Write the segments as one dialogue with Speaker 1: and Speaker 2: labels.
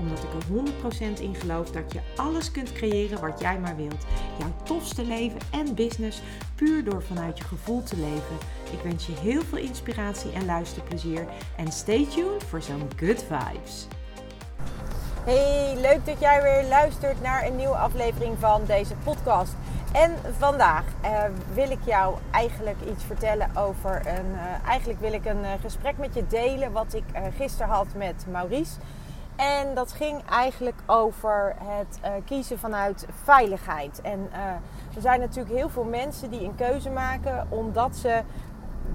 Speaker 1: Omdat ik er 100% in geloof dat je alles kunt creëren wat jij maar wilt. Jouw tofste leven en business puur door vanuit je gevoel te leven. Ik wens je heel veel inspiratie en luisterplezier. En stay tuned voor zo'n good vibes.
Speaker 2: Hey, leuk dat jij weer luistert naar een nieuwe aflevering van deze podcast. En vandaag eh, wil ik jou eigenlijk iets vertellen over een. eh, eigenlijk wil ik een eh, gesprek met je delen wat ik eh, gisteren had met Maurice. En dat ging eigenlijk over het eh, kiezen vanuit veiligheid. En eh, er zijn natuurlijk heel veel mensen die een keuze maken omdat ze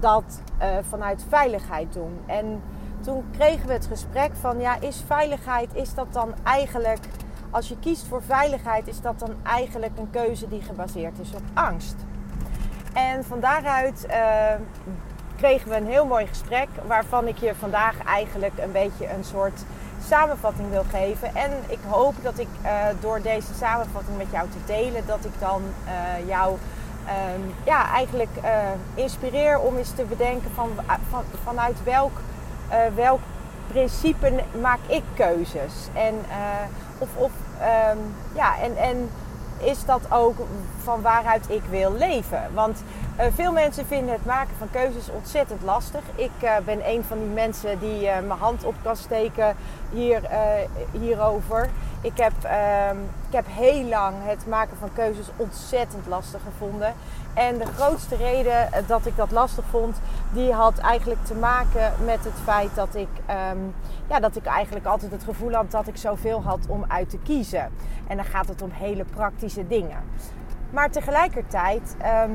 Speaker 2: dat eh, vanuit veiligheid doen. En toen kregen we het gesprek van ja, is veiligheid, is dat dan eigenlijk, als je kiest voor veiligheid, is dat dan eigenlijk een keuze die gebaseerd is op angst? En van daaruit kregen we een heel mooi gesprek waarvan ik je vandaag eigenlijk een beetje een soort samenvatting wil geven. En ik hoop dat ik eh, door deze samenvatting met jou te delen, dat ik dan eh, jou ehm, ja, eigenlijk eh, inspireer om eens te bedenken van, van, vanuit welk, welk principe maak ik keuzes. En, of, of, ehm, ja, en, en is dat ook van waaruit ik wil leven? Want eh, veel mensen vinden het maken van keuzes ontzettend lastig. Ik eh, ben een van die mensen die eh, mijn hand op kan steken hier, hierover. Ik heb, ehm, ik heb heel lang het maken van keuzes ontzettend lastig gevonden. En de grootste reden dat ik dat lastig vond, die had eigenlijk te maken met het feit dat ik, ehm, ja, dat ik eigenlijk altijd het gevoel had dat ik zoveel had om uit te kiezen. En dan gaat het om hele praktische dingen. Maar tegelijkertijd ehm,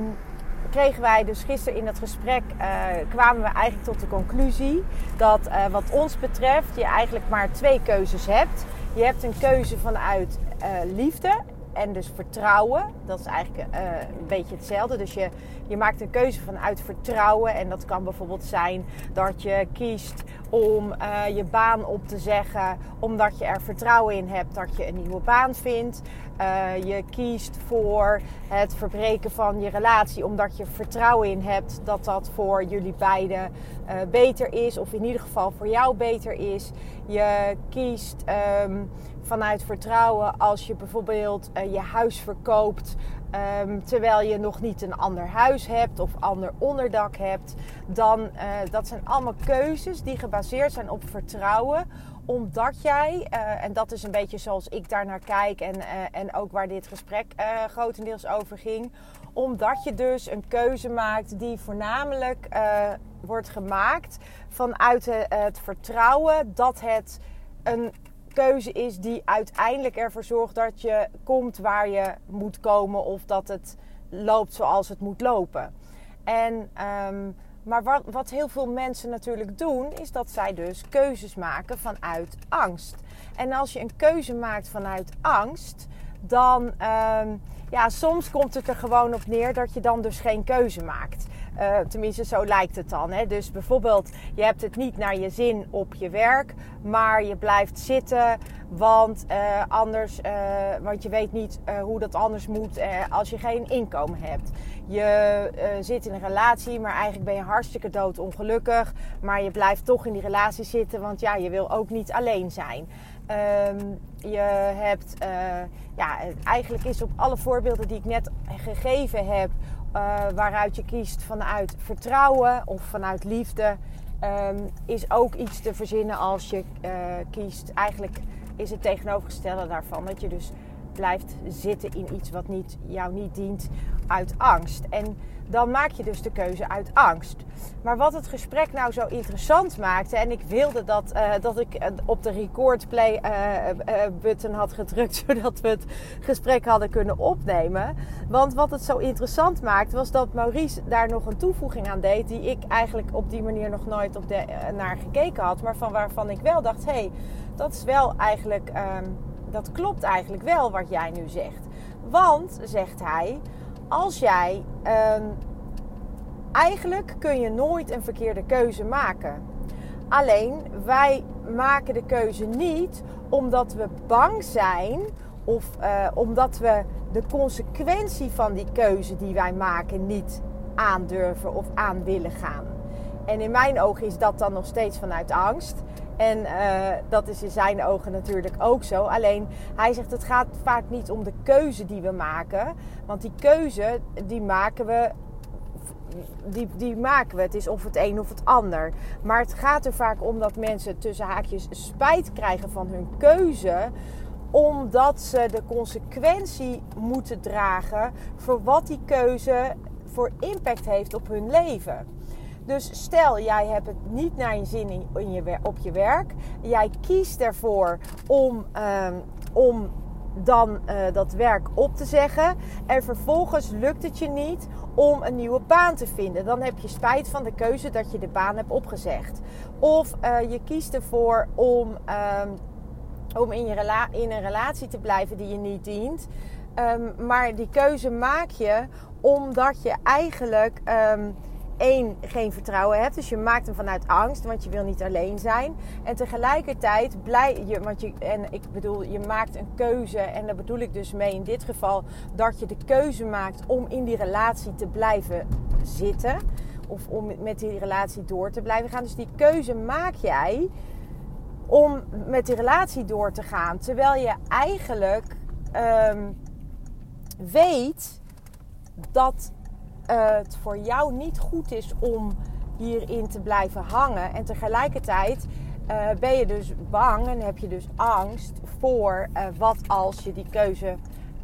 Speaker 2: kregen wij dus gisteren in dat gesprek, eh, kwamen we eigenlijk tot de conclusie dat eh, wat ons betreft je eigenlijk maar twee keuzes hebt. Je hebt een keuze vanuit eh, liefde en dus vertrouwen. Dat is eigenlijk eh, een beetje hetzelfde. Dus je, je maakt een keuze vanuit vertrouwen. En dat kan bijvoorbeeld zijn dat je kiest om eh, je baan op te zeggen, omdat je er vertrouwen in hebt dat je een nieuwe baan vindt. Eh, je kiest voor het verbreken van je relatie, omdat je vertrouwen in hebt dat dat voor jullie beiden eh, beter is, of in ieder geval voor jou beter is. Je kiest ehm, vanuit vertrouwen als je bijvoorbeeld je huis verkoopt. Ehm, terwijl je nog niet een ander huis hebt of ander onderdak hebt, dan uh, dat zijn allemaal keuzes die gebaseerd zijn op vertrouwen omdat jij, uh, en dat is een beetje zoals ik daar naar kijk en, uh, en ook waar dit gesprek grotendeels over ging, omdat je dus een keuze maakt die voornamelijk wordt gemaakt vanuit het vertrouwen dat het een keuze is die uiteindelijk ervoor zorgt dat je komt waar je moet komen of dat het loopt zoals het moet lopen. En um, maar wat, wat, heel veel mensen natuurlijk doen, is dat zij dus keuzes maken vanuit angst. En als je een keuze maakt vanuit angst, dan, um, ja, soms komt het er gewoon op neer dat je dan dus geen keuze maakt. Uh, tenminste, zo lijkt het dan. Hè? Dus bijvoorbeeld, je hebt het niet naar je zin op je werk, maar je blijft zitten, want uh, anders, uh, want je weet niet hoe dat anders moet als je geen inkomen hebt. Je zit in een relatie, maar eigenlijk ben je hartstikke doodongelukkig, maar je blijft toch in die relatie zitten, want ja, je wil ook niet alleen zijn. Um, je hebt, ja, eigenlijk is op alle voorbeelden die ik net gegeven heb, uh, waaruit je kiest vanuit vertrouwen of vanuit liefde, um, is ook iets te verzinnen als je uh, kiest. Eigenlijk is het tegenovergestelde daarvan dat je dus blijft zitten in iets wat niet, jou niet dient uit angst. En dan maak je dus de keuze uit angst. Maar wat het gesprek nou zo interessant maakte, en ik wilde dat, uh, dat ik op de record play uh, uh, button had gedrukt, zodat we het gesprek hadden kunnen opnemen. Want wat het zo interessant maakte, was dat Maurice daar nog een toevoeging aan deed, die ik eigenlijk op die manier nog nooit op de, naar gekeken had, maar van waarvan ik wel dacht, hé, hey, dat is wel eigenlijk, um, dat klopt eigenlijk wel wat jij nu zegt. Want, zegt hij, als jij. Ehm, eigenlijk kun je nooit een verkeerde keuze maken. Alleen wij maken de keuze niet omdat we bang zijn of uh, omdat we de consequentie van die keuze die wij maken niet aandurven of aan willen gaan. En in mijn ogen is dat dan nog steeds vanuit angst. En uh, dat is in zijn ogen natuurlijk ook zo. Alleen hij zegt het gaat vaak niet om de keuze die we maken. Want die keuze die maken we die, die maken we. Het is of het een of het ander. Maar het gaat er vaak om dat mensen tussen haakjes spijt krijgen van hun keuze omdat ze de consequentie moeten dragen voor wat die keuze voor impact heeft op hun leven. Dus stel, jij hebt het niet naar je zin in, je, op je werk. Jij kiest ervoor om, ehm, om dan uh, dat werk op te zeggen. En vervolgens lukt het je niet om een nieuwe baan te vinden. Dan heb je spijt van de keuze dat je de baan hebt opgezegd. Of uh, je kiest ervoor om, um, om in, in een relatie te blijven die je niet dient. Um, maar die keuze maak je omdat je eigenlijk. Één, geen vertrouwen hebt. Dus je maakt hem vanuit angst, want je wil niet alleen zijn. En tegelijkertijd blij je, want je, en ik bedoel, je maakt een keuze. En daar bedoel ik dus mee in dit geval dat je de keuze maakt om in die relatie te blijven zitten. Of om met die relatie door te blijven gaan. Dus die keuze maak jij om met die relatie door te gaan. Terwijl je eigenlijk um, weet dat het voor jou niet goed is om hierin te blijven hangen. En tegelijkertijd uh, ben je dus bang en heb je dus angst voor uh, wat als je die keuze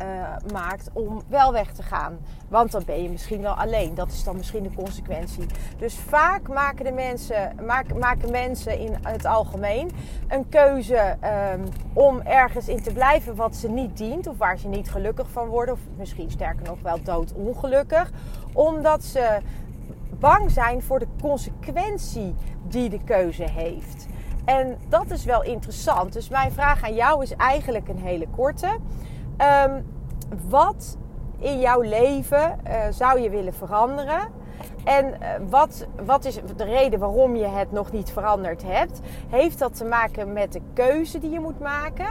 Speaker 2: uh, maakt om wel weg te gaan. Want dan ben je misschien wel alleen. Dat is dan misschien de consequentie. Dus vaak maken, de mensen, maken, mensen in het algemeen een keuze um, om ergens in te blijven wat ze niet dient. Of waar ze niet gelukkig van worden. Of misschien sterker nog wel doodongelukkig. Omdat ze bang zijn voor de consequentie die de keuze heeft. En dat is wel interessant. Dus mijn vraag aan jou is eigenlijk een hele korte. Um, wat in jouw leven uh, zou je willen veranderen? En uh, wat, wat is de reden waarom je het nog niet veranderd hebt? Heeft dat te maken met de keuze die je moet maken?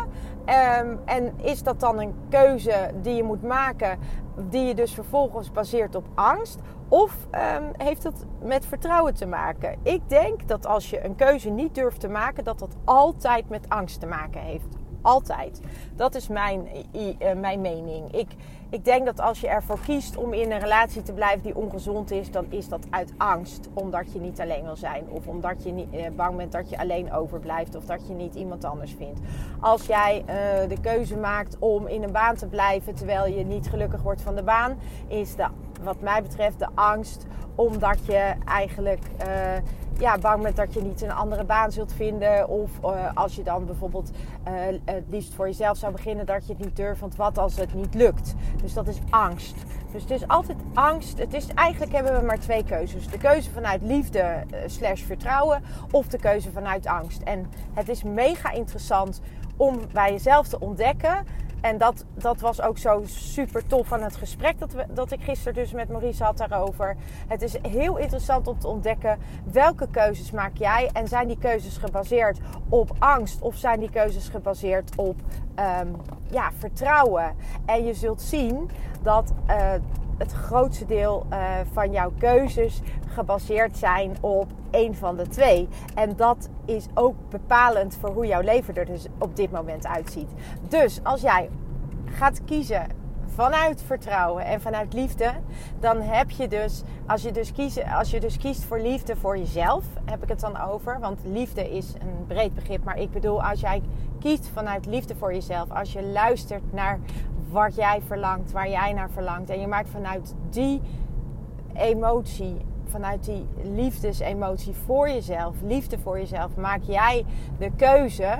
Speaker 2: Um, en is dat dan een keuze die je moet maken, die je dus vervolgens baseert op angst? Of um, heeft het met vertrouwen te maken? Ik denk dat als je een keuze niet durft te maken, dat dat altijd met angst te maken heeft. Altijd. Dat is mijn, uh, mijn mening. Ik, ik denk dat als je ervoor kiest om in een relatie te blijven die ongezond is, dan is dat uit angst. Omdat je niet alleen wil zijn. Of omdat je niet, uh, bang bent dat je alleen overblijft. Of dat je niet iemand anders vindt. Als jij uh, de keuze maakt om in een baan te blijven terwijl je niet gelukkig wordt van de baan, is de, wat mij betreft de angst omdat je eigenlijk ja, bang bent dat je niet een andere baan zult vinden. Of uh, als je dan bijvoorbeeld uh, het liefst voor jezelf zou beginnen, dat je het niet durft. Want wat als het niet lukt? Dus dat is angst. Dus het is altijd angst. Het is, eigenlijk hebben we maar twee keuzes. De keuze vanuit liefde uh, slash vertrouwen of de keuze vanuit angst. En het is mega interessant om bij jezelf te ontdekken en dat, dat was ook zo super tof van het gesprek dat, we, dat ik gisteren dus met Maurice had daarover. Het is heel interessant om te ontdekken welke keuzes maak jij. En zijn die keuzes gebaseerd op angst of zijn die keuzes gebaseerd op um, ja, vertrouwen? En je zult zien dat uh, het grootste deel uh, van jouw keuzes gebaseerd zijn op een van de twee. En dat is ook bepalend voor hoe jouw leven er dus op dit moment uitziet. Dus als jij gaat kiezen vanuit vertrouwen en vanuit liefde, dan heb je dus, als je dus, kiest, als je dus kiest voor liefde voor jezelf, heb ik het dan over. Want liefde is een breed begrip, maar ik bedoel, als jij kiest vanuit liefde voor jezelf, als je luistert naar wat jij verlangt, waar jij naar verlangt, en je maakt vanuit die emotie vanuit die liefdesemotie voor jezelf, liefde voor jezelf, maak jij de keuze.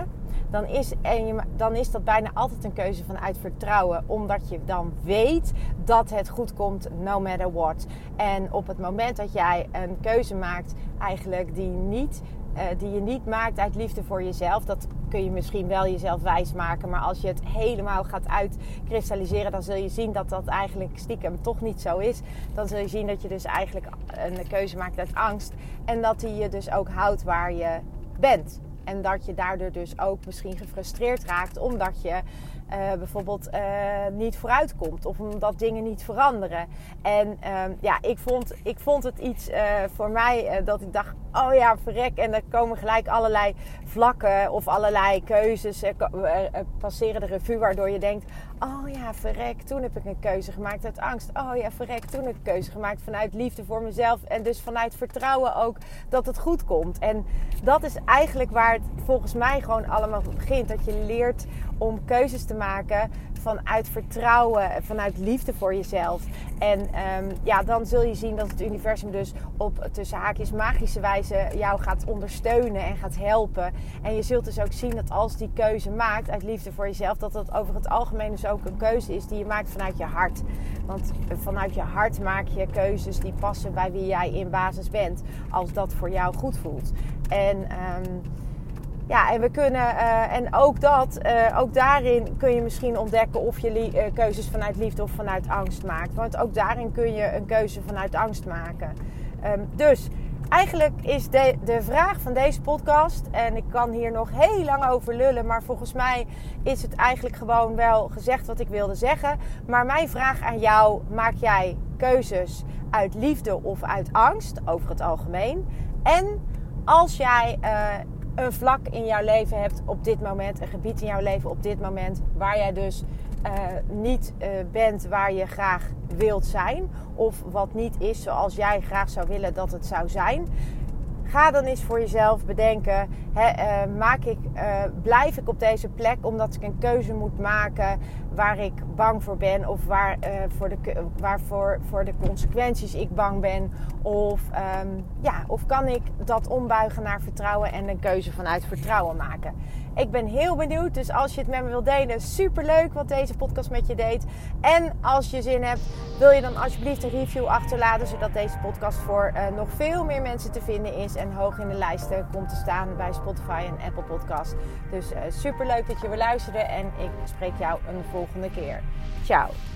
Speaker 2: Dan is, en dan is dat bijna altijd een keuze vanuit vertrouwen. Omdat je dan weet dat het goed komt, no matter what. En op het moment dat jij een keuze maakt, eigenlijk die niet die je niet maakt uit liefde voor jezelf. Dat kun je misschien wel jezelf wijs maken. Maar als je het helemaal gaat uitkristalliseren, dan zul je zien dat dat eigenlijk stiekem toch niet zo is. Dan zul je zien dat je dus eigenlijk een keuze maakt uit angst. En dat die je dus ook houdt waar je bent. En dat je daardoor dus ook misschien gefrustreerd raakt omdat je uh, bijvoorbeeld uh, niet vooruitkomt of omdat dingen niet veranderen. En uh, ja, ik vond, ik vond het iets uh, voor mij dat ik dacht: oh ja, verrek. En er komen gelijk allerlei vlakken of allerlei keuzes passeren de revue, waardoor je denkt: oh ja, verrek, toen heb ik een keuze gemaakt uit angst. Oh ja, verrek, toen heb ik een keuze gemaakt vanuit liefde voor mezelf. En dus vanuit vertrouwen ook dat het goed komt. En dat is eigenlijk waar het volgens mij gewoon allemaal begint. Dat je leert om keuzes te maken vanuit vertrouwen, vanuit liefde voor jezelf. En um, ja, dan zul je zien dat het universum dus op tussen haakjes magische wijze jou gaat ondersteunen en gaat helpen. En je zult dus ook zien dat als die keuze maakt uit liefde voor jezelf, dat dat over het algemeen dus ook een keuze is die je maakt vanuit je hart. Want vanuit je hart maak je keuzes die passen bij wie jij in basis bent, als dat voor jou goed voelt. En um, ja, en we kunnen, uh, en ook dat, uh, ook daarin kun je misschien ontdekken of je uh, keuzes vanuit liefde of vanuit angst maakt. Want ook daarin kun je een keuze vanuit angst maken. Um, dus eigenlijk is de, de vraag van deze podcast, en ik kan hier nog heel lang over lullen, maar volgens mij is het eigenlijk gewoon wel gezegd wat ik wilde zeggen. Maar mijn vraag aan jou: maak jij keuzes uit liefde of uit angst over het algemeen? En als jij een vlak in jouw leven hebt op dit moment, een gebied in jouw leven op dit moment, waar jij dus uh, niet uh, bent waar je graag wilt zijn, of wat niet is zoals jij graag zou willen dat het zou zijn. Ga dan eens voor jezelf bedenken: uh, maak ik, blijf ik op deze plek omdat ik een keuze moet maken waar ik bang voor ben, of waar, voor, de, waarvoor voor de consequenties ik bang ben? Of, um, ja, of kan ik dat ombuigen naar vertrouwen en een keuze vanuit vertrouwen maken? Ik ben heel benieuwd. Dus als je het met me wilt delen, super leuk wat deze podcast met je deed. En als je zin hebt, wil je dan alsjeblieft een review achterlaten. Zodat deze podcast voor nog veel meer mensen te vinden is. En hoog in de lijsten komt te staan bij en Apple Podcast. Dus uh, super leuk dat je weer luisterde. En ik spreek jou een volgende keer. Ciao.